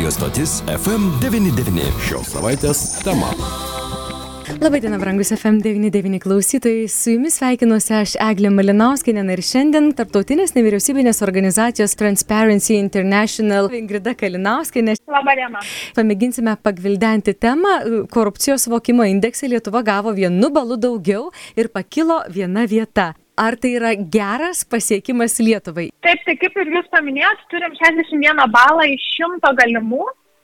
radio stotis FM99. Šios savaitės tema. Labadiena, brangus FM99 klausytojai. Su jumis sveikinuosi aš Eglė Malinauskinė ir šiandien tarptautinės nevyriausybinės organizacijos Transparency International Ingrida Kalinauskinė. Labadiena. Pamėginsime pagvildenti temą. Korupcijos suvokimo indekse Lietuva gavo vienu balu daugiau ir pakilo viena vieta. Ar tai yra geras pasiekimas Lietuvai? Taip, tai kaip ir jūs paminėjot, turim 61 balą iš 100 galimų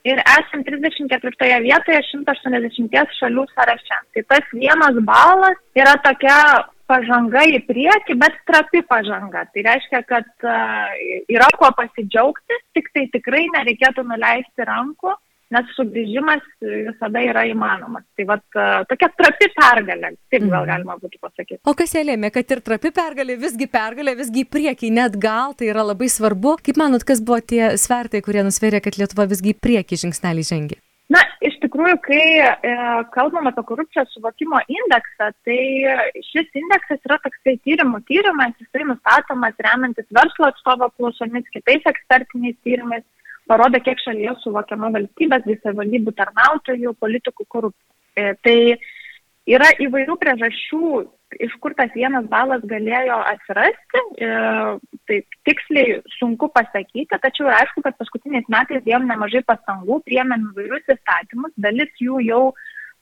ir esam 34 vietoje 180 šalių sąraše. Tai tas vienas balas yra tokia pažanga į priekį, bet trapi pažanga. Tai reiškia, kad uh, yra kuo pasidžiaugti, tik tai tikrai nereikėtų nuleisti rankų nes sugrįžimas visada yra įmanomas. Tai vat, tokia trapi pergalė, taip gal mhm. galima būtų pasakyti. O kas ją lėmė, kad ir trapi pergalė, visgi pergalė, visgi į priekį, net gal tai yra labai svarbu. Kaip manot, kas buvo tie svertai, kurie nusvėrė, kad Lietuva visgi į priekį žingsnelį žengė? Na, iš tikrųjų, kai e, kalbam apie korupcijos suvokimo indeksą, tai šis indeksas yra toksai tyrimų tyrimas, jisai nustatomas remiantis verslo atstovo apklausomis, kitais ekspertiniais tyrimais parodo, kiek šalyje suvokiama valstybės bei savivaldybių tarnautojų, politikų korupcija. E, tai yra įvairių priežasčių, iš kur tas vienas balas galėjo atsirasti, e, tai tiksliai sunku pasakyti, tačiau aišku, kad paskutiniais metais dėjom nemažai pastangų, priemėm įvairius įstatymus, dalis jų jau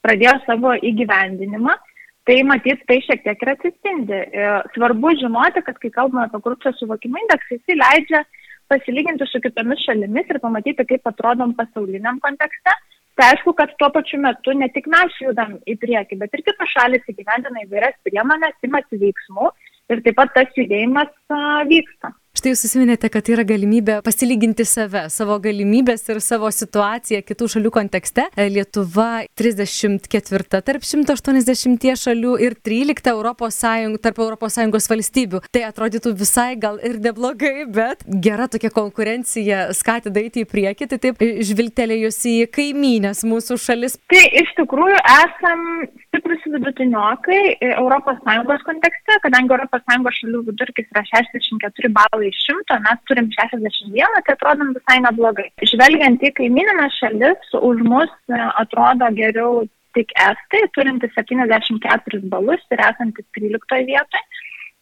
pradėjo savo įgyvendinimą. Tai matyt, tai šiek tiek ir atsispindi. E, svarbu žinoti, kad kai kalbame apie korupcijos suvokimo indeksą, jis leidžia uh, pasilyginti su kitomis šalimis ir pamatyti, kaip atrodom pasauliniam kontekste. Tai aišku, kad tuo pačiu metu ne tik mes judam į priekį, bet ir kitos šalis įgyvendina įvairias priemonės, imasi veiksmų ir taip pat tas judėjimas a, vyksta. Štai jūs susiminėte, kad yra galimybė pasilyginti save, savo galimybės ir savo situaciją kitų šalių kontekste. Lietuva 34 tarp 180 šalių ir 13 Europos Sąjung, tarp ES valstybių. Tai atrodytų visai gal ir neblogai, bet gera tokia konkurencija skatina eiti į priekį, tai taip žvilgtelėjus į kaimynės mūsų šalis. Tai iš tikrųjų esam stiprus vidutiniokai ES kontekste, kadangi ES šalių vidurkis yra 64 balai iš šimto, mes turim 61, tai atrodom visai neblogai. Žvelgiant į kaimininės šalis, už mus e, atrodo geriau tik Estai, turinti 74 balus ir esantis 13 vietoje.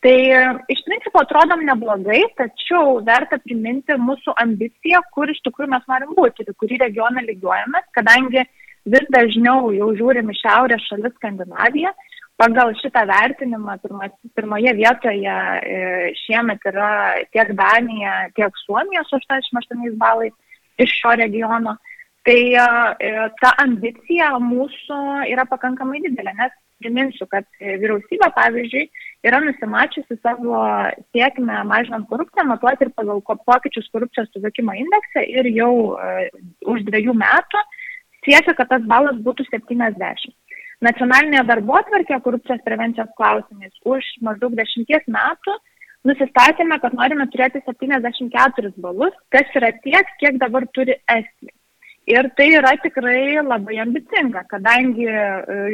Tai e, iš principo atrodom neblogai, tačiau verta priminti mūsų ambiciją, kur iš tikrųjų mes norim būti ir kurį regioną lygiuojamės, kadangi vis dažniau jau žiūrim į šiaurės šalis Skandinaviją pagal šitą vertinimą pirmas, pirmoje vietoje e, šiemet yra tiek Danija, tiek Suomija su 88 balais iš šio regiono. Tai e, ta ambicija mūsų yra pakankamai didelė, nes priminsiu, kad vyriausybė, pavyzdžiui, yra nusimačiusi savo siekime mažinant korupciją, matuoti ir pagal pokyčius korupcijos suvokimo indeksą ir jau uh, už dviejų metų siekia, kad tas balas būtų 70 nacionalinėje darbo atvarkėje korupcijos prevencijos klausimais už maždaug dešimties metų nusistatėme, kad norime turėti 74 balus, kas yra tiek, kiek dabar turi Estija. Ir tai yra tikrai labai ambicinga, kadangi e,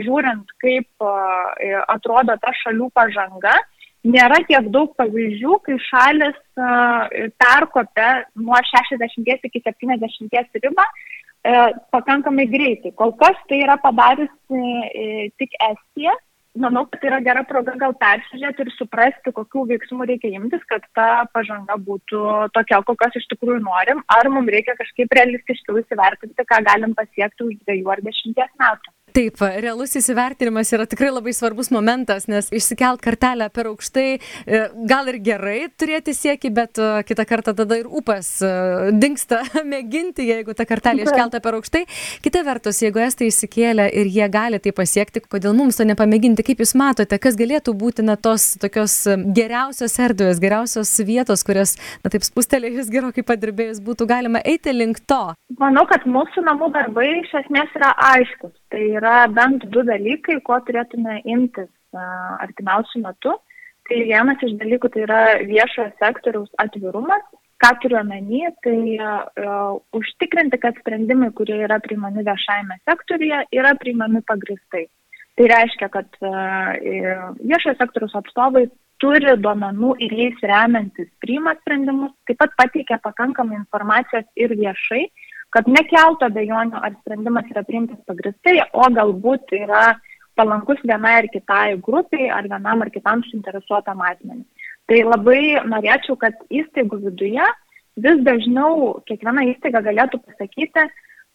žiūrint, kaip e, atrodo ta šalių pažanga, nėra tiek daug pavyzdžių, kai šalis e, perkopia nuo 60 iki 70 ribą pakankamai greitai. Kol kas tai yra padariusi e, tik Estija. Manau, kad tai yra gera proga gal persižiūrėti ir suprasti, kokių veiksmų reikia imtis, kad ta pažanga būtų tokia, kokios iš tikrųjų norim, ar mums reikia kažkaip realistiškiau įsivertinti, ką galim pasiekti už dviejų ar dešimties metų. Taip, realus įsivertinimas yra tikrai labai svarbus momentas, nes išsikelt kartelę per aukštai e, gal ir gerai turėti siekį, bet e, kitą kartą tada ir upas e, dinksta mėginti, jeigu ta kartelė iškelta per aukštai. Kita vertus, jeigu estai įsikėlė ir jie gali tai pasiekti, kodėl mums to nepamėginti, kaip jūs matote, kas galėtų būti na tos tokios geriausios erdvės, geriausios vietos, kurias, na taip spustelėjus gerokai padirbėjus, būtų galima eiti link to. Manau, kad mūsų namų darbai iš esmės yra aiškus. Tai yra bent du dalykai, ko turėtume imtis artimiausių metų. Tai vienas iš dalykų tai yra viešojo sektoriaus atvirumas. Ką turiu omeny, tai uh, užtikrinti, kad sprendimai, kurie yra priimami viešajame sektoriuje, yra priimami pagristai. Tai reiškia, kad uh, viešojo sektoriaus atstovai turi duomenų ir jais remiantis priima sprendimus, taip pat pateikia pakankamai informacijos ir viešai, kad nekeltų abejonių, ar sprendimas yra priimtas pagristai, o galbūt yra palankus vienai ar kitai grupiai, ar vienam ar kitam suinteresuotam asmeniui. Tai labai norėčiau, kad įstaigų viduje vis dažniau kiekviena įstaiga galėtų pasakyti,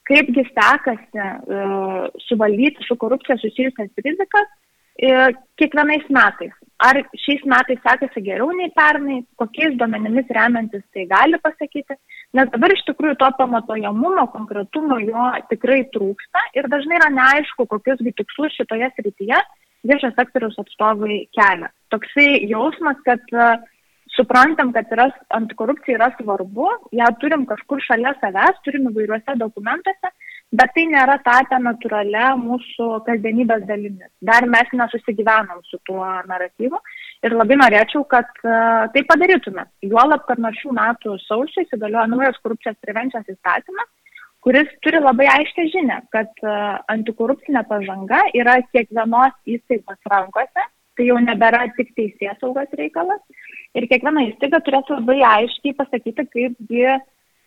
kaipgi sekasi uh, suvaldyti su korupcija susijusias rizikas uh, kiekvienais metais. Ar šiais metais sekasi geriau nei pernai, kokiais duomenimis remiantis tai gali pasakyti, nes dabar iš tikrųjų to pamatojamumo, konkretumo jo tikrai trūksta ir dažnai yra neaišku, kokius tikslus šitoje srityje viešo sektoriaus atstovai kelia. Toksai jausmas, kad uh, suprantam, kad yra, antikorupcija yra svarbu, ją turim kažkur šalia savęs, turim įvairiuose dokumentuose, bet tai nėra tapę natūralia mūsų kasdienybės dalimis. Dar mes nesusigyvenam su tuo naratyvu ir labai norėčiau, kad uh, tai padarytume. Juolab, kad nuo šių metų sausio įsigalioja naujas korupcijos prevencijos įstatymas, kuris turi labai aiškę žinę, kad uh, antikorupcinė pažanga yra kiekvienos įstaigos rankose, tai jau nebėra tik teisės saugos reikalas ir kiekviena įstaiga turės labai aiškiai pasakyti, kaipgi,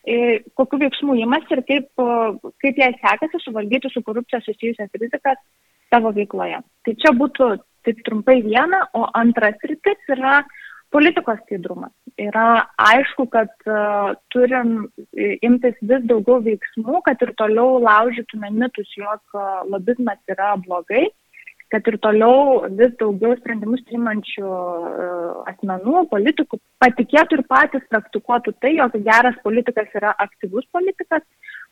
e, kokiu veiksmu įmas ir kaip, kaip jai sekasi suvaldyti su korupcija susijusias rizikas savo veikloje. Tai čia būtų taip trumpai viena, o antras rytis yra politikos skaidrumas. Yra aišku, kad uh, turim imtis vis daugiau veiksmų, kad ir toliau laužytume mitus, jog uh, lobizmas yra blogai kad ir toliau vis daugiau sprendimus priimančių e, asmenų, politikų patikėtų ir patys praktikuotų tai, jog geras politikas yra aktyvus politikas,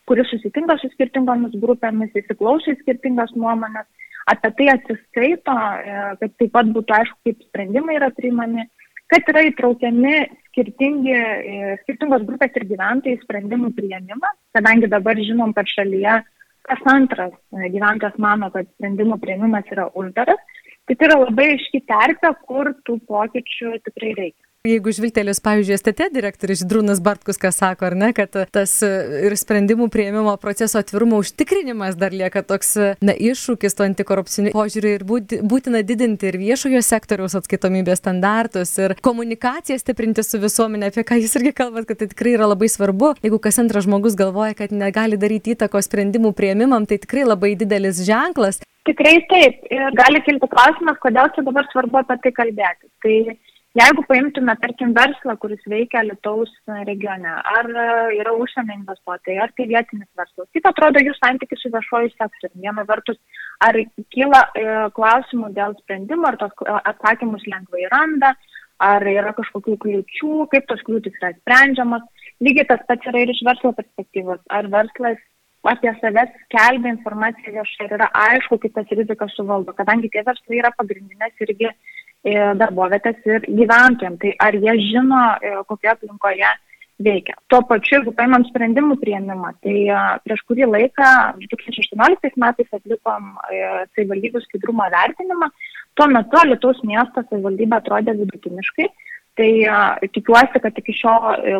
kuris susitinka su skirtingomis grupėmis, įsiklauso į skirtingas nuomonės, apie tai atsiskaito, e, kad taip pat būtų aišku, kaip sprendimai yra priimami, kad yra įtraukiami skirtingi, e, skirtingos grupės ir gyventojai sprendimų priėmimą, kadangi dabar žinom, kad šalyje kas antras e, gyventojas mano, kad sprendimų prieimimas yra uždaras, tai tai yra labai aiški terpė, kur tų pokyčių tikrai reikia. Jeigu žvilgtelės, pavyzdžiui, STT direktorius Drūnas Bartkus, kas sako, ar ne, kad tas ir sprendimų prieimimo proceso atvirumo užtikrinimas dar lieka toks na, iššūkis to antikorupcinių požiūrių ir būtina didinti ir viešojo sektoriaus atskaitomybės standartus ir komunikaciją stiprinti su visuomenė, apie ką jūs irgi kalbat, kad tai tikrai yra labai svarbu. Jeigu kas antras žmogus galvoja, kad negali daryti įtakos sprendimų prieimimam, tai tikrai labai didelis ženklas. Tikrai taip. Ir gali kilti klausimas, kodėl čia dabar svarbu apie tai kalbėti. Tai Jeigu paimtume, tarkim, verslą, kuris veikia Lietuvos regione, ar e, yra užsienio investuotojai, ar tai vietinis verslas, kaip atrodo jų santykis su viešoju sektoriumi. Viena vertus, ar kyla e, klausimų dėl sprendimo, ar tos atsakymus lengvai randa, ar yra kažkokių kliučių, kaip tos kliūtis yra sprendžiamas. Lygiai tas pats yra ir iš verslo perspektyvos. Ar verslas apie save skelbia informaciją viešai ir yra aišku, kaip tas rizikas suvaldo, kadangi tie verslai yra pagrindinės irgi darbovietės ir gyventojams. Tai ar jie žino, e, kokioje aplinkoje veikia. Tuo pačiu, jeigu paimam sprendimų prieimimą, tai e, prieš kurį laiką, 2018 metais atlikom e, savivaldybių skaidrumo vertinimą. Tuo metu Lietuvos miesto savivaldybė atrodė vidutiniškai. Tai uh, tikiuosi, kad iki šio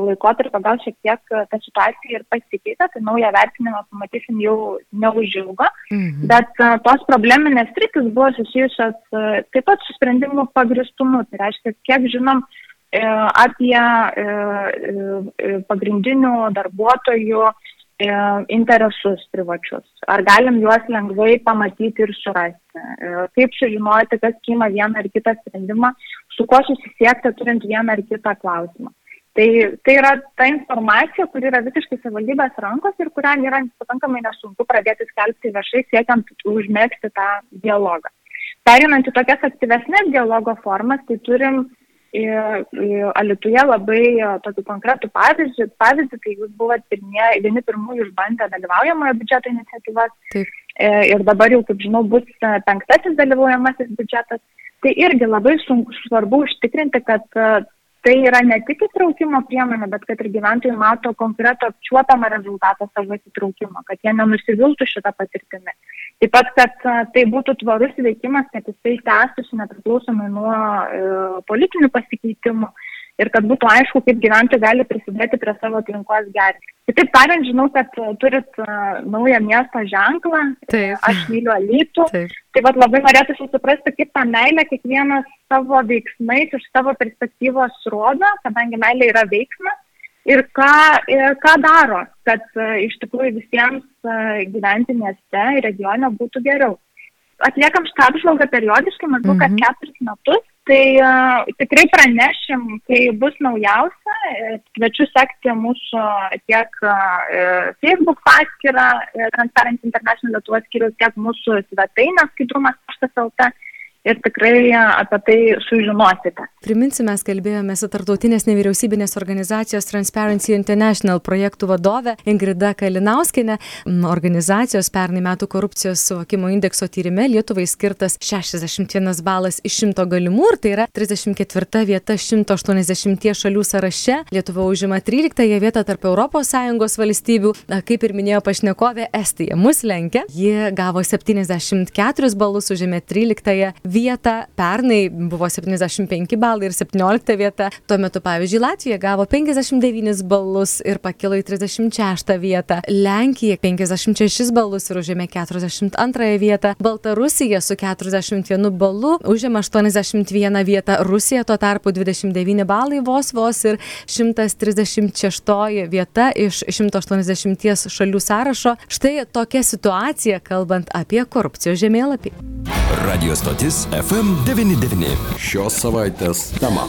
laikotarpio gal šiek tiek ta situacija ir pasikeitė, tai naują vertinimą pamatysim jau neužilgo, mhm. bet tos probleminės rytis buvo susijusios taip pat su sprendimu pagristumu. Tai reiškia, kiek žinom apie pagrindinių darbuotojų E, interesus privačius. Ar galim juos lengvai pamatyti ir surasti? E, kaip sužinoti, kas kima vieną ar kitą sprendimą, su kuo susisiekti turint vieną ar kitą klausimą. Tai, tai yra ta informacija, kuri yra visiškai savivaldybės rankos ir kurią yra pakankamai nesunku pradėti skelbti viešai, siekiant užmėgsti tą dialogą. Perinant į tokias aktyvesnės dialogo formas, tai turim uh, Alituje labai tokį konkretų pavyzdį, pavyzdį kai jūs buvote pirmieji, vieni pirmųjų išbandę dalyvaujamojo biudžeto iniciatyvas Taip. E, ir dabar jau, kaip žinau, bus e, penktasis dalyvaujamasis biudžetas. Tai irgi labai sunku, svarbu užtikrinti, kad e, tai yra ne tik įtraukimo priemonė, bet kad ir gyventojai mato konkretų apčiuopiamą rezultatą savo įtraukimo, kad jie nenusiviltų šitą patirtimį. Taip pat, kad tai būtų tvarus veikimas, kad jisai tęstųsi nepriklausomai nuo e, politinių pasikeitimų ir kad būtų aišku, kaip gyventojai gali prisidėti prie savo aplinkos gerinimo. Kitaip tariant, žinau, kad turit uh, naują miesto ženklą, Taip. aš myliu alytų. Taip. Tai vad labai norėtųsi suprasti, kaip tą meilę kiekvienas savo veiksmais iš savo perspektyvos rodo, kadangi meilė yra veiksmas ir ką, ir ką daro, kad iš tikrųjų visiems gyventi mieste ir regione būtų geriau. Atliekam šitą apžvalgą periodiškai, maždaug kas mhm. keturis metus Tai uh, tikrai pranešim, kai bus naujausia. Kviečiu sekti mūsų tiek uh, Facebook paskyrą Transparency International Lietuvos skyrius, tiek mūsų svetainę skaidrumas.lt ir tikrai apie tai sužinosite. Priminsiu, mes kalbėjome su tartautinės nevyriausybinės organizacijos Transparency International projektų vadove Ingrida Kalinauskinė. Organizacijos pernai metų korupcijos suvokimo indekso tyrime Lietuvai skirtas 61 balas iš 100 galimų ir tai yra 34 vieta 180 šalių sąraše. Lietuva užima 13 vietą tarp ES valstybių. Kaip ir minėjo pašnekovė, Estija mus lenkia. Ji gavo 74 balus, užėmė 13 vietą, pernai buvo 75 balai ir 17 vieta, tuo metu pavyzdžiui Latvija gavo 59 balus ir pakilo į 36 vietą, Lenkija 56 balus ir užėmė 42 vietą, Baltarusija su 41 balu užėmė 81 vietą, Rusija tuo tarpu 29 balai vos vos ir 136 vieta iš 180 šalių sąrašo. Štai tokia situacija, kalbant apie korupcijos žemėlapį. Radio stotis FM99. Šios savaitės tema.